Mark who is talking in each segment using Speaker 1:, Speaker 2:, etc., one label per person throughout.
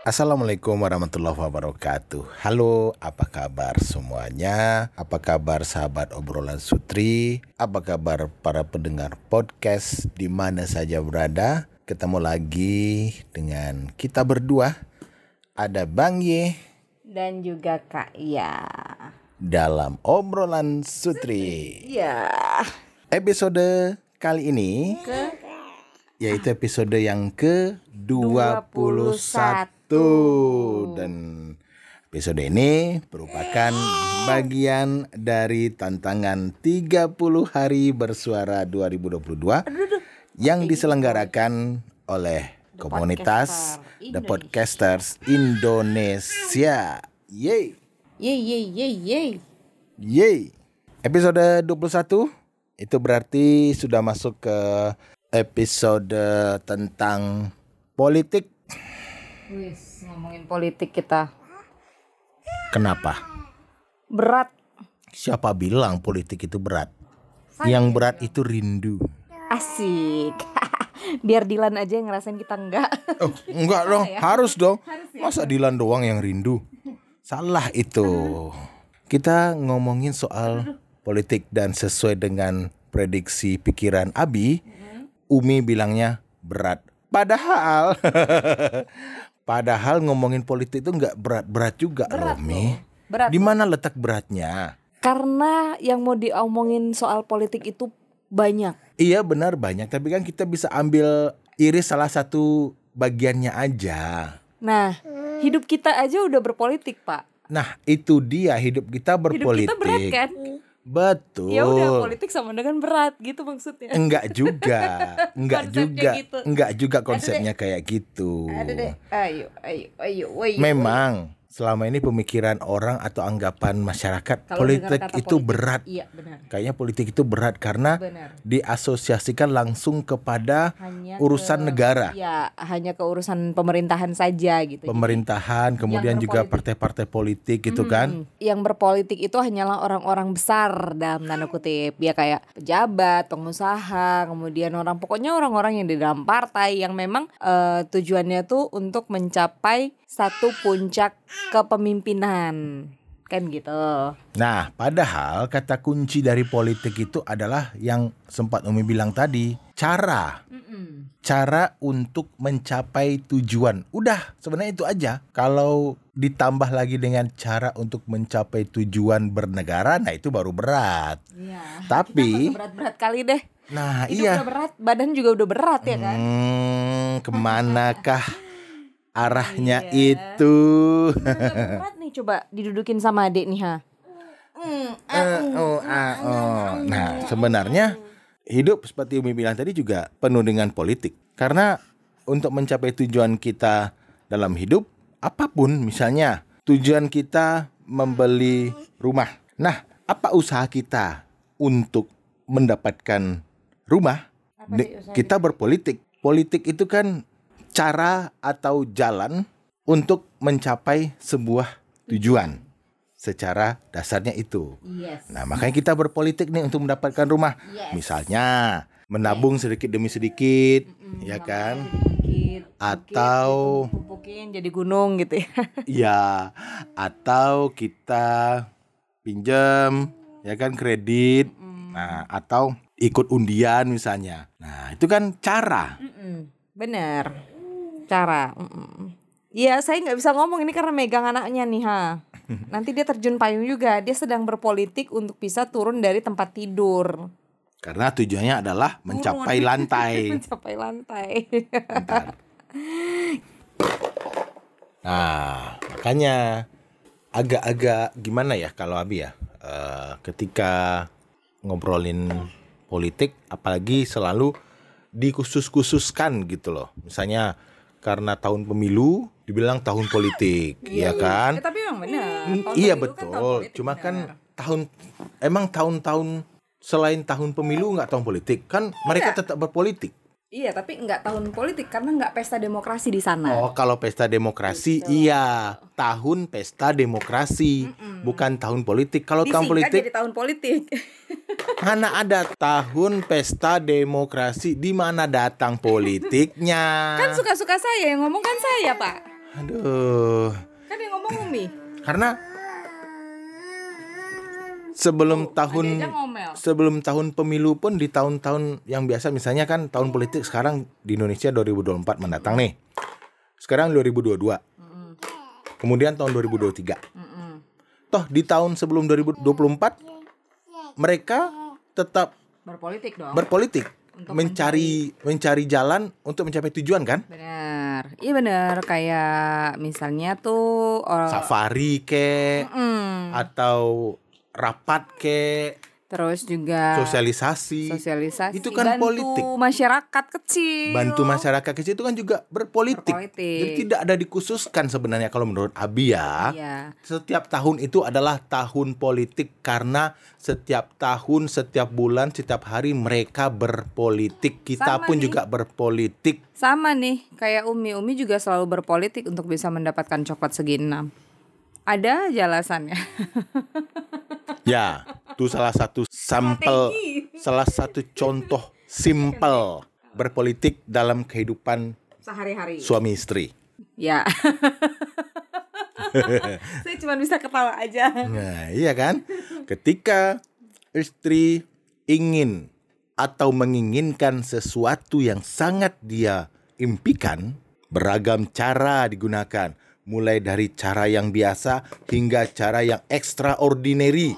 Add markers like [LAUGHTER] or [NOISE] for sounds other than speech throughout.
Speaker 1: Assalamualaikum warahmatullahi wabarakatuh. Halo, apa kabar semuanya? Apa kabar sahabat obrolan Sutri? Apa kabar para pendengar podcast di mana saja berada? Ketemu lagi dengan kita berdua. Ada Bang Ye
Speaker 2: dan juga Kak Ya.
Speaker 1: dalam obrolan Sutri.
Speaker 2: Ya.
Speaker 1: Episode kali ini
Speaker 2: Ke
Speaker 1: yaitu episode yang ke-21 dan episode ini merupakan bagian dari tantangan 30 hari bersuara 2022 yang diselenggarakan oleh komunitas The Podcasters Indonesia. Yeay.
Speaker 2: Ye ye ye ye.
Speaker 1: Yeay. Episode 21 itu berarti sudah masuk ke episode tentang politik.
Speaker 2: Wis ngomongin politik kita.
Speaker 1: Kenapa?
Speaker 2: Berat.
Speaker 1: Siapa bilang politik itu berat? Yang berat itu rindu.
Speaker 2: Asik. [LAUGHS] Biar Dilan aja yang ngerasain kita enggak.
Speaker 1: Oh, enggak dong, harus dong. Masa Dilan doang yang rindu? Salah itu. Kita ngomongin soal politik dan sesuai dengan prediksi pikiran Abi, Umi bilangnya berat. Padahal [LAUGHS] padahal ngomongin politik itu enggak berat-berat juga loh, Mi.
Speaker 2: Berat.
Speaker 1: Di mana letak beratnya?
Speaker 2: Karena yang mau diomongin soal politik itu banyak.
Speaker 1: Iya benar banyak, tapi kan kita bisa ambil iris salah satu bagiannya aja.
Speaker 2: Nah, hidup kita aja udah berpolitik, Pak.
Speaker 1: Nah, itu dia hidup kita
Speaker 2: Hidup
Speaker 1: berpolitik.
Speaker 2: kita berat kan?
Speaker 1: Betul.
Speaker 2: Ya udah politik sama dengan berat gitu maksudnya.
Speaker 1: Enggak juga, [LAUGHS] enggak juga,
Speaker 2: gitu.
Speaker 1: enggak juga konsepnya kayak gitu.
Speaker 2: Ada deh. Ayo, ayo, ayo, ayo.
Speaker 1: Memang selama ini pemikiran orang atau anggapan masyarakat
Speaker 2: Kalau
Speaker 1: politik itu
Speaker 2: politik,
Speaker 1: berat.
Speaker 2: Iya, benar.
Speaker 1: Kayaknya politik itu berat karena
Speaker 2: Benar.
Speaker 1: diasosiasikan langsung kepada
Speaker 2: Hanya
Speaker 1: urusan
Speaker 2: ke-
Speaker 1: negara,
Speaker 2: Ya, hanya ke urusan pemerintahan saja gitu.
Speaker 1: pemerintahan, kemudian juga partai-partai politik gitu kan.
Speaker 2: Hmm, Yang berpolitik itu hanyalah orang-orang besar dalam tanda kutip. Ya kayak pejabat, pengusaha, kemudian orang pokoknya orang-orang yang di dalam partai yang memang eh, tujuannya tuh untuk mencapai satu puncak kepemimpinan. Kan gitu.
Speaker 1: Nah, padahal kata kunci dari politik itu adalah yang sempat Umi bilang tadi, cara. Cara untuk mencapai tujuan. Udah, sebenarnya itu aja. Kalau ditambah lagi dengan cara untuk mencapai tujuan bernegara, nah itu baru berat.
Speaker 2: Iya.
Speaker 1: Tapi,
Speaker 2: Berat-berat kali deh.
Speaker 1: nah
Speaker 2: Hidup
Speaker 1: iya.
Speaker 2: udah berat, badan juga udah berat ya kan?
Speaker 1: Hmm, ke manakah [LAUGHS] arahnya
Speaker 2: Iya.
Speaker 1: itu?
Speaker 2: Berat nih coba didudukin sama adik nih ha.
Speaker 1: Nah, sebenarnya hidup seperti Umi bilang tadi juga penuh dengan politik. Karena untuk mencapai tujuan kita dalam hidup, apa pun misalnya tujuan kita membeli rumah. Nah, apa usaha kita untuk mendapatkan rumah? Kita berpolitik. Politik itu kan cara atau jalan untuk mencapai sebuah tujuan. Secara dasarnya itu.
Speaker 2: Yes.
Speaker 1: Nah, makanya kita berpolitik nih untuk mendapatkan rumah.
Speaker 2: Yes.
Speaker 1: Misalnya, menabung sedikit demi sedikit, ya kan?
Speaker 2: Dikit,
Speaker 1: Atau
Speaker 2: pumpukin jadi gunung gitu ya. [LAUGHS]
Speaker 1: ya, atau kita pinjam, ya kan kredit. Nah, atau ikut undian misalnya. Nah, itu kan cara.
Speaker 2: Mm-mm, Bener. Cara. mm-mm. Iya, saya nggak bisa ngomong ini karena megang anaknya nih ha. [LAUGHS] Nanti dia terjun payung juga. Dia sedang berpolitik untuk bisa turun dari tempat tidur.
Speaker 1: Karena tujuannya adalah mencapai lantai. [LAUGHS]
Speaker 2: Mencapai lantai.
Speaker 1: Bentar. Nah, makanya agak-agak gimana ya kalau Abi ya, eh, ketika ngobrolin politik, apalagi selalu dikhusus-khususkan gitu loh. Misalnya karena tahun pemilu dibilang tahun politik, ya kan?
Speaker 2: Eh, tapi memang benar. Tahun
Speaker 1: iya
Speaker 2: pemilu kan tahun
Speaker 1: betul.
Speaker 2: politik,
Speaker 1: Cuma
Speaker 2: benar.
Speaker 1: kan tahun emang tahun-tahun selain tahun pemilu nggak tahun politik kan mereka tetap berpolitik.
Speaker 2: Iya, tapi nggak tahun politik karena nggak pesta demokrasi di sana.
Speaker 1: Oh, kalau pesta demokrasi iya, tahun pesta demokrasi, bukan tahun politik. Kalau tahun politik
Speaker 2: jadi tahun politik. [LAUGHS]
Speaker 1: mana ada tahun pesta demokrasi di mana datang politiknya?
Speaker 2: kan suka-suka saya yang ngomong kan saya, Pak.
Speaker 1: Aduh.
Speaker 2: Kan yang ngomong Umi.
Speaker 1: Karena sebelum tahun
Speaker 2: aja ngomel.
Speaker 1: sebelum tahun pemilu pun di tahun-tahun yang biasa misalnya kan tahun politik sekarang di Indonesia 2024 mendatang nih. Sekarang 2022. Kemudian tahun 2023.
Speaker 2: Mm-mm.
Speaker 1: Toh di tahun sebelum 2024 mereka tetap
Speaker 2: Berpolitik dong.
Speaker 1: berpolitik
Speaker 2: Untuk
Speaker 1: mencari mencari jalan untuk mencapai tujuan kan?
Speaker 2: benar. Iya benar kayak misalnya tuh orang
Speaker 1: Safari ke
Speaker 2: Mm.
Speaker 1: atau rapat ke
Speaker 2: terus juga
Speaker 1: sosialisasi
Speaker 2: sosialisasi
Speaker 1: Itu kan
Speaker 2: bantu
Speaker 1: politik.
Speaker 2: masyarakat kecil.
Speaker 1: bantu masyarakat kecil itu kan juga berpolitik.
Speaker 2: Berpolitik.
Speaker 1: Jadi tidak ada dikhususkan sebenarnya kalau menurut Abi ya.
Speaker 2: Iya.
Speaker 1: Setiap tahun itu adalah tahun politik karena setiap tahun, setiap bulan, setiap hari mereka berpolitik. Kita
Speaker 2: Sama
Speaker 1: pun
Speaker 2: nih.
Speaker 1: juga berpolitik.
Speaker 2: Sama nih, kayak Umi. Umi juga selalu berpolitik untuk bisa mendapatkan coklat segi enam. Ada aja alasannya. [LAUGHS]
Speaker 1: Ya, itu salah satu sampel, salah satu contoh simpel berpolitik dalam kehidupan
Speaker 2: Sehari-hari.
Speaker 1: suami istri.
Speaker 2: Ya. [LAUGHS] Saya cuma bisa ketawa aja.
Speaker 1: Nah, iya kan? Ketika istri ingin atau menginginkan sesuatu yang sangat dia impikan, beragam cara digunakan, mulai dari cara yang biasa hingga cara yang extraordinary.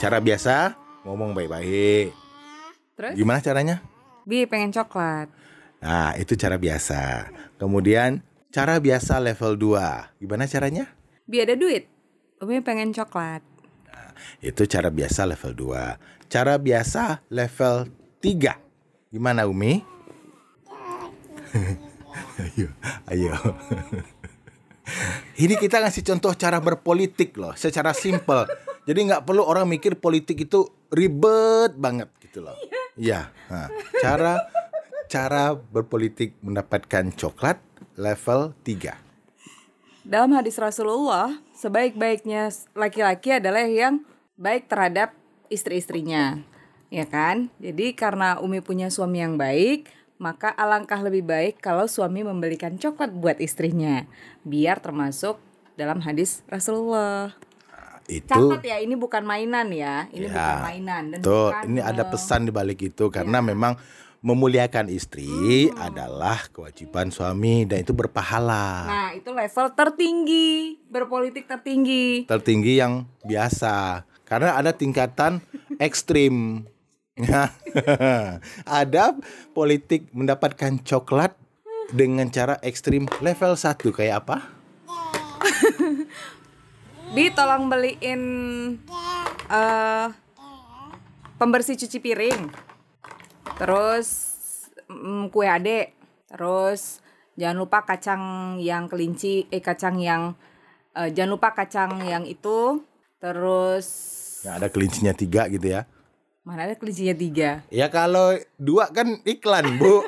Speaker 1: Cara biasa, ngomong baik-baik.
Speaker 2: Terus?
Speaker 1: Gimana caranya?
Speaker 2: Bi pengen coklat.
Speaker 1: Nah, itu cara biasa. Kemudian, cara biasa level 2. Gimana caranya?
Speaker 2: Bi ada duit. Umi pengen coklat.
Speaker 1: Itu cara biasa level 2. Cara biasa level 3. Gimana Umi? [LAUGHS] ayo, ayo. [LAUGHS] Ini kita ngasih contoh cara berpolitik loh, secara simple. Jadi nggak perlu orang mikir politik itu ribet banget gitu loh. Iya. Nah, cara cara berpolitik mendapatkan coklat level 3.
Speaker 2: Dalam hadis Rasulullah, sebaik-baiknya laki-laki adalah yang baik terhadap istri-istrinya. Ya kan? Jadi karena Umi punya suami yang baik, maka alangkah lebih baik kalau suami membelikan coklat buat istrinya. Biar termasuk dalam hadis Rasulullah.
Speaker 1: Itu
Speaker 2: Catat ya, ini bukan mainan ya. Ini
Speaker 1: Ya,
Speaker 2: bukan mainan dan
Speaker 1: Tuh,
Speaker 2: bukan,
Speaker 1: ini ada
Speaker 2: eh,
Speaker 1: pesan di balik itu karena memang memuliakan istri adalah kewajiban suami dan itu berpahala.
Speaker 2: Nah, itu level tertinggi, berpolitik tertinggi.
Speaker 1: Tertinggi yang biasa. Karena ada tingkatan [LAUGHS] ekstrim. [LAUGHS] ada politik mendapatkan coklat dengan cara ekstrim level 1 kayak apa?
Speaker 2: Bi tolong beliin eh pembersih cuci piring. Terus mm, kue adek. Terus jangan lupa kacang yang kelinci, eh kacang yang eh, jangan lupa kacang yang itu. Terus
Speaker 1: Yang ada kelincinya tiga gitu ya.
Speaker 2: mana ada kelincinya tiga?
Speaker 1: Ya kalau dua kan iklan bu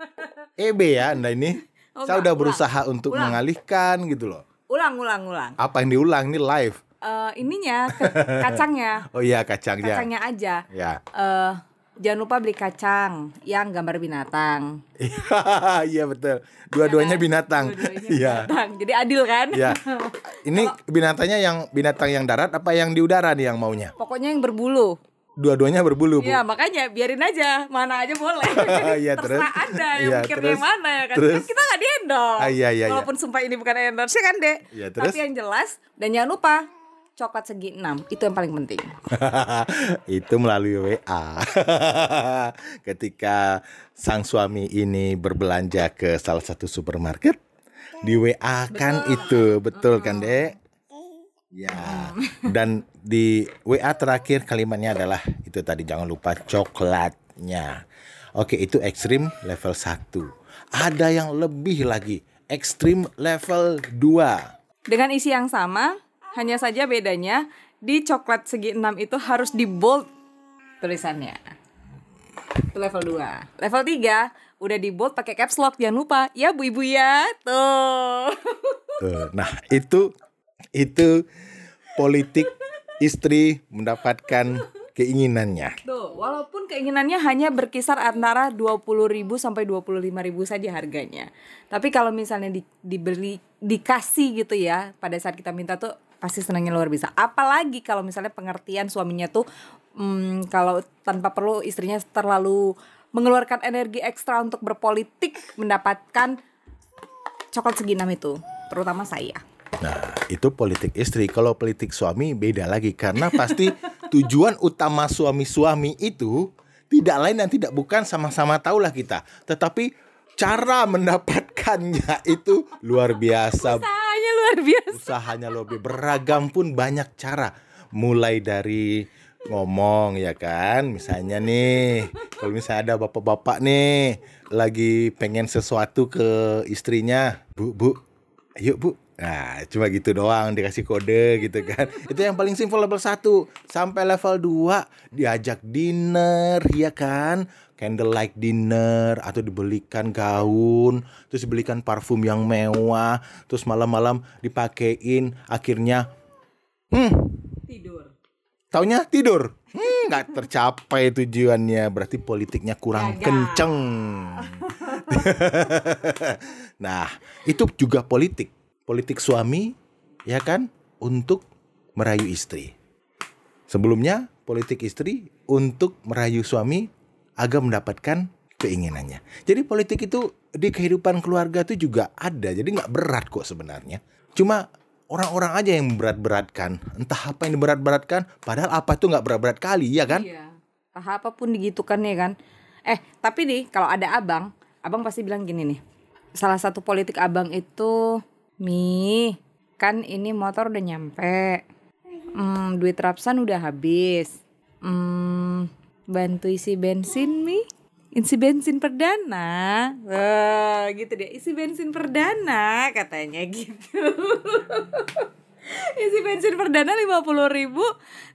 Speaker 1: [LAUGHS] EB ya anda ini
Speaker 2: Oh,
Speaker 1: Saya
Speaker 2: enggak,
Speaker 1: udah
Speaker 2: ulang.
Speaker 1: berusaha untuk
Speaker 2: Ulang.
Speaker 1: mengalihkan gitu loh
Speaker 2: Ulang, ulang, ulang.
Speaker 1: Apa yang diulang ini live
Speaker 2: Eh ininya [LAUGHS] kacangnya,
Speaker 1: Oh iya kacangnya
Speaker 2: kacangnya aja.
Speaker 1: Ya
Speaker 2: Eh jangan lupa beli kacang yang gambar binatang. [LAUGHS]
Speaker 1: Iya betul Dua-duanya binatang
Speaker 2: Dua-duanya
Speaker 1: Iya
Speaker 2: binatang. Jadi adil kan?
Speaker 1: Iya [LAUGHS] Ini binatangnya yang binatang yang darat apa yang di udara nih yang maunya
Speaker 2: Pokoknya yang berbulu.
Speaker 1: Dua-duanya berbulu bu
Speaker 2: Iya makanya biarin aja mana aja boleh. [LAUGHS]
Speaker 1: Iya, terus?
Speaker 2: Terserah anda yang
Speaker 1: Iya,
Speaker 2: mikirnya
Speaker 1: terus?
Speaker 2: yang mana ya kan.
Speaker 1: Terus?
Speaker 2: Kan kita nggak di endorse.
Speaker 1: Ah, iya, iya, iya.
Speaker 2: Walaupun sumpah ini bukan endorse ya kan dek.
Speaker 1: Iya, terus?
Speaker 2: Tapi yang jelas dan jangan lupa coklat segi enam itu yang paling penting. [LAUGHS]
Speaker 1: itu melalui WA. [LAUGHS] Ketika sang suami ini berbelanja ke salah satu supermarket, di WA kan itu, betul kan, Dek? Ya. Dan di WA terakhir kalimatnya adalah itu tadi jangan lupa coklatnya. Oke, itu ekstrim level 1. Ada yang lebih lagi, ekstrim level 2.
Speaker 2: Dengan isi yang sama, hanya saja bedanya di coklat segi enam itu harus di bold tulisannya. Itu level 2. Level 3 udah di bold pakai caps lock jangan lupa ya Bu Ibu ya. Tuh.
Speaker 1: Tuh, Nah, itu itu politik istri mendapatkan keinginannya.
Speaker 2: Tuh, walaupun keinginannya hanya berkisar antara 20.000 sampai 25.000 saja harganya. Tapi kalau misalnya di, diberi dikasih gitu ya, pada saat kita minta tuh pasti senangnya luar biasa. Apalagi kalau misalnya pengertian suaminya tuh hmm, kalau tanpa perlu istrinya terlalu mengeluarkan energi ekstra untuk berpolitik mendapatkan coklat seginam itu, terutama saya.
Speaker 1: Nah, itu politik istri. Kalau politik suami beda lagi karena pasti [LAUGHS] tujuan utama suami-suami itu tidak lain dan tidak bukan sama-sama tahulah kita, tetapi cara mendapatkannya [LAUGHS] itu luar biasa.
Speaker 2: Usahanya luar biasa.
Speaker 1: Usahanya lebih beragam pun banyak cara. Mulai dari ngomong ya kan, misalnya nih, kalau misalnya ada bapak-bapak nih lagi pengen sesuatu ke istrinya, bu bu, ayo bu, Nah, cuma gitu doang dikasih kode gitu kan. [LAUGHS] Itu yang paling simpel level 1. Sampai level 2 diajak dinner ya kan. Candlelight dinner atau dibelikan gaun, terus dibelikan parfum yang mewah, terus malam-malam dipakein akhirnya hmm
Speaker 2: Tidur.
Speaker 1: taunya tidur. Hmm, nggak tercapai tujuannya, berarti politiknya kurang
Speaker 2: Gagal.
Speaker 1: kenceng. [LAUGHS] [LAUGHS] nah, itu juga politik. Politik suami, ya kan, untuk merayu istri. Sebelumnya, politik istri untuk merayu suami agar mendapatkan keinginannya. Jadi politik itu di kehidupan keluarga itu juga ada. Jadi nggak berat kok sebenarnya. Cuma orang-orang aja yang berat-beratkan. Entah apa yang diberat-beratkan, padahal apa itu nggak berat-berat kali, ya kan?
Speaker 2: Iya. Apa pun digitukan ya kan. Eh, tapi nih kalau ada abang, abang pasti bilang gini nih. Salah satu politik abang itu, Mi, kan ini motor udah nyampe. Hmm, duit Rapsan udah habis. Hmm, bantu isi bensin, Mi. Isi bensin perdana. Wah, gitu deh. Isi bensin perdana katanya gitu. [LAUGHS] isi bensin perdana lima puluh ribu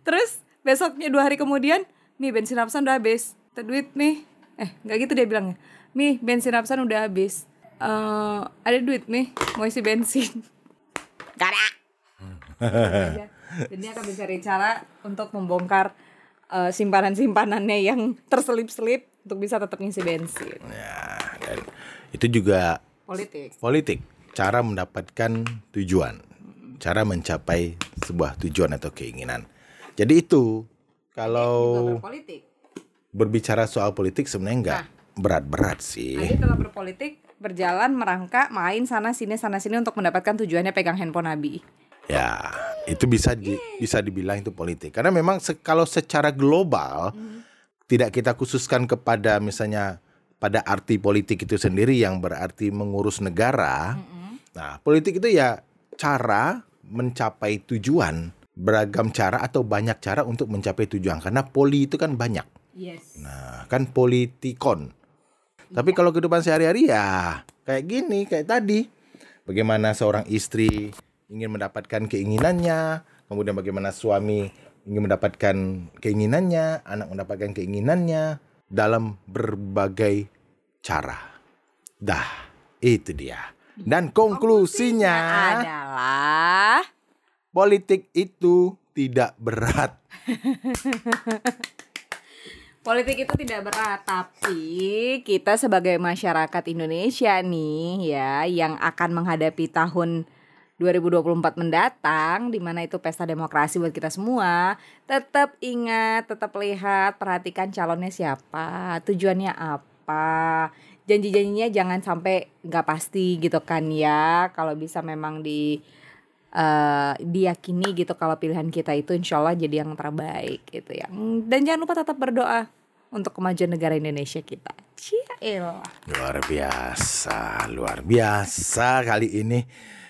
Speaker 2: terus besoknya dua hari kemudian mi bensin Rapsan udah habis Tuh duit mi eh nggak gitu dia bilangnya mi bensin Rapsan udah habis Eh, ada duit mi mau isi bensin. Gak ada. Jadi dia akan mencari cara untuk membongkar eh, simpanan-simpanannya yang terselip-selip untuk bisa tetap ngisi bensin.
Speaker 1: Ya, dan itu juga
Speaker 2: politik.
Speaker 1: politik, cara mendapatkan tujuan, cara mencapai sebuah tujuan atau keinginan. Jadi itu kalau berbicara soal politik sebenarnya nggak berat-berat sih.
Speaker 2: Adi telah berpolitik, berjalan, merangkak, main sana sini sana sini untuk mendapatkan tujuannya pegang handphone Abi.
Speaker 1: Ya, itu bisa di, bisa dibilang itu politik. Karena memang se- kalau secara global tidak kita khususkan kepada misalnya pada arti politik itu sendiri yang berarti mengurus negara. Nah, politik itu ya cara mencapai tujuan, beragam cara atau banyak cara untuk mencapai tujuan karena poli itu kan banyak.
Speaker 2: Yes.
Speaker 1: Nah, kan politikon. Tapi kalau kehidupan sehari-hari ya kayak gini, kayak tadi. Bagaimana seorang istri ingin mendapatkan keinginannya, kemudian bagaimana suami ingin mendapatkan keinginannya, anak mendapatkan keinginannya dalam berbagai cara. Dah, itu dia. Dan konklusinya,
Speaker 2: adalah
Speaker 1: politik itu tidak berat. [LAUGHS]
Speaker 2: politik itu tidak berat, tapi kita sebagai masyarakat Indonesia nih ya yang akan menghadapi tahun 2024 mendatang di mana itu pesta demokrasi buat kita semua, tetap ingat, tetap lihat, perhatikan calonnya siapa, tujuannya apa. Janji-janjinya jangan sampai nggak pasti gitu kan ya. Kalau bisa memang di eh, diyakini gitu kalau pilihan kita itu insya Allah jadi yang terbaik gitu ya. Dan jangan lupa tetap berdoa untuk kemajuan negara Indonesia kita. Ciail.
Speaker 1: Luar biasa, luar biasa kali ini.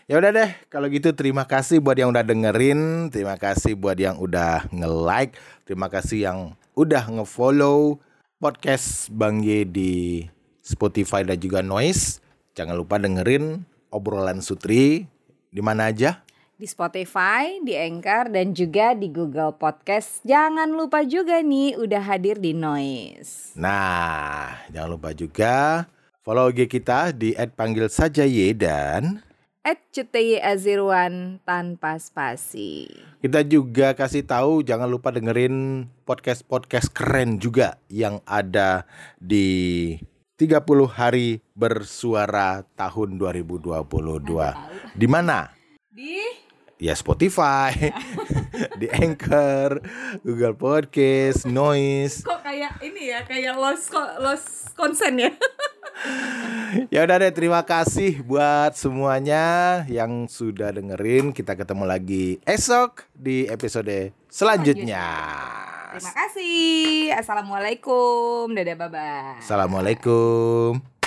Speaker 1: Ya udah deh, kalau gitu terima kasih buat yang udah dengerin, terima kasih buat yang udah nge-like, terima kasih yang udah nge-follow podcast Bang Ye di Spotify dan juga Noise. Jangan lupa dengerin obrolan Sutri di mana aja.
Speaker 2: Di Spotify, di Anchor, dan juga di Google Podcast. Jangan lupa juga nih udah hadir di Noise.
Speaker 1: Nah, jangan lupa juga follow IG kita di @panggil saja Ye dan
Speaker 2: at Cuteyi Azirwan tanpa spasi.
Speaker 1: Kita juga kasih tahu jangan lupa dengerin podcast-podcast keren juga yang ada di 30 hari bersuara tahun 2022. Di mana?
Speaker 2: Di
Speaker 1: Ya Spotify, [LAUGHS] di Anchor, Google Podcast, Noise.
Speaker 2: kok kayak ini ya, kayak lost lost konsen ya. [LAUGHS]
Speaker 1: Ya udah deh, terima kasih buat semuanya yang sudah dengerin. Kita ketemu lagi esok di episode selanjutnya.
Speaker 2: Terima kasih. Assalamualaikum. Dadah bye bye.
Speaker 1: Assalamualaikum.